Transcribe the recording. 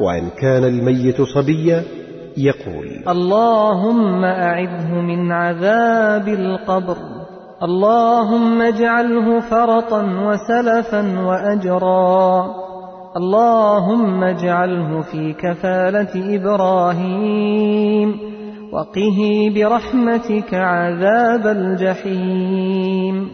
وإن كان الميت صبيا يقول اللهم أعذه من عذاب القبر. اللهم اجعله فرطا وسلفا وأجرا. اللهم اجعله في كفالة إبراهيم. وقه برحمتك عذاب الجحيم.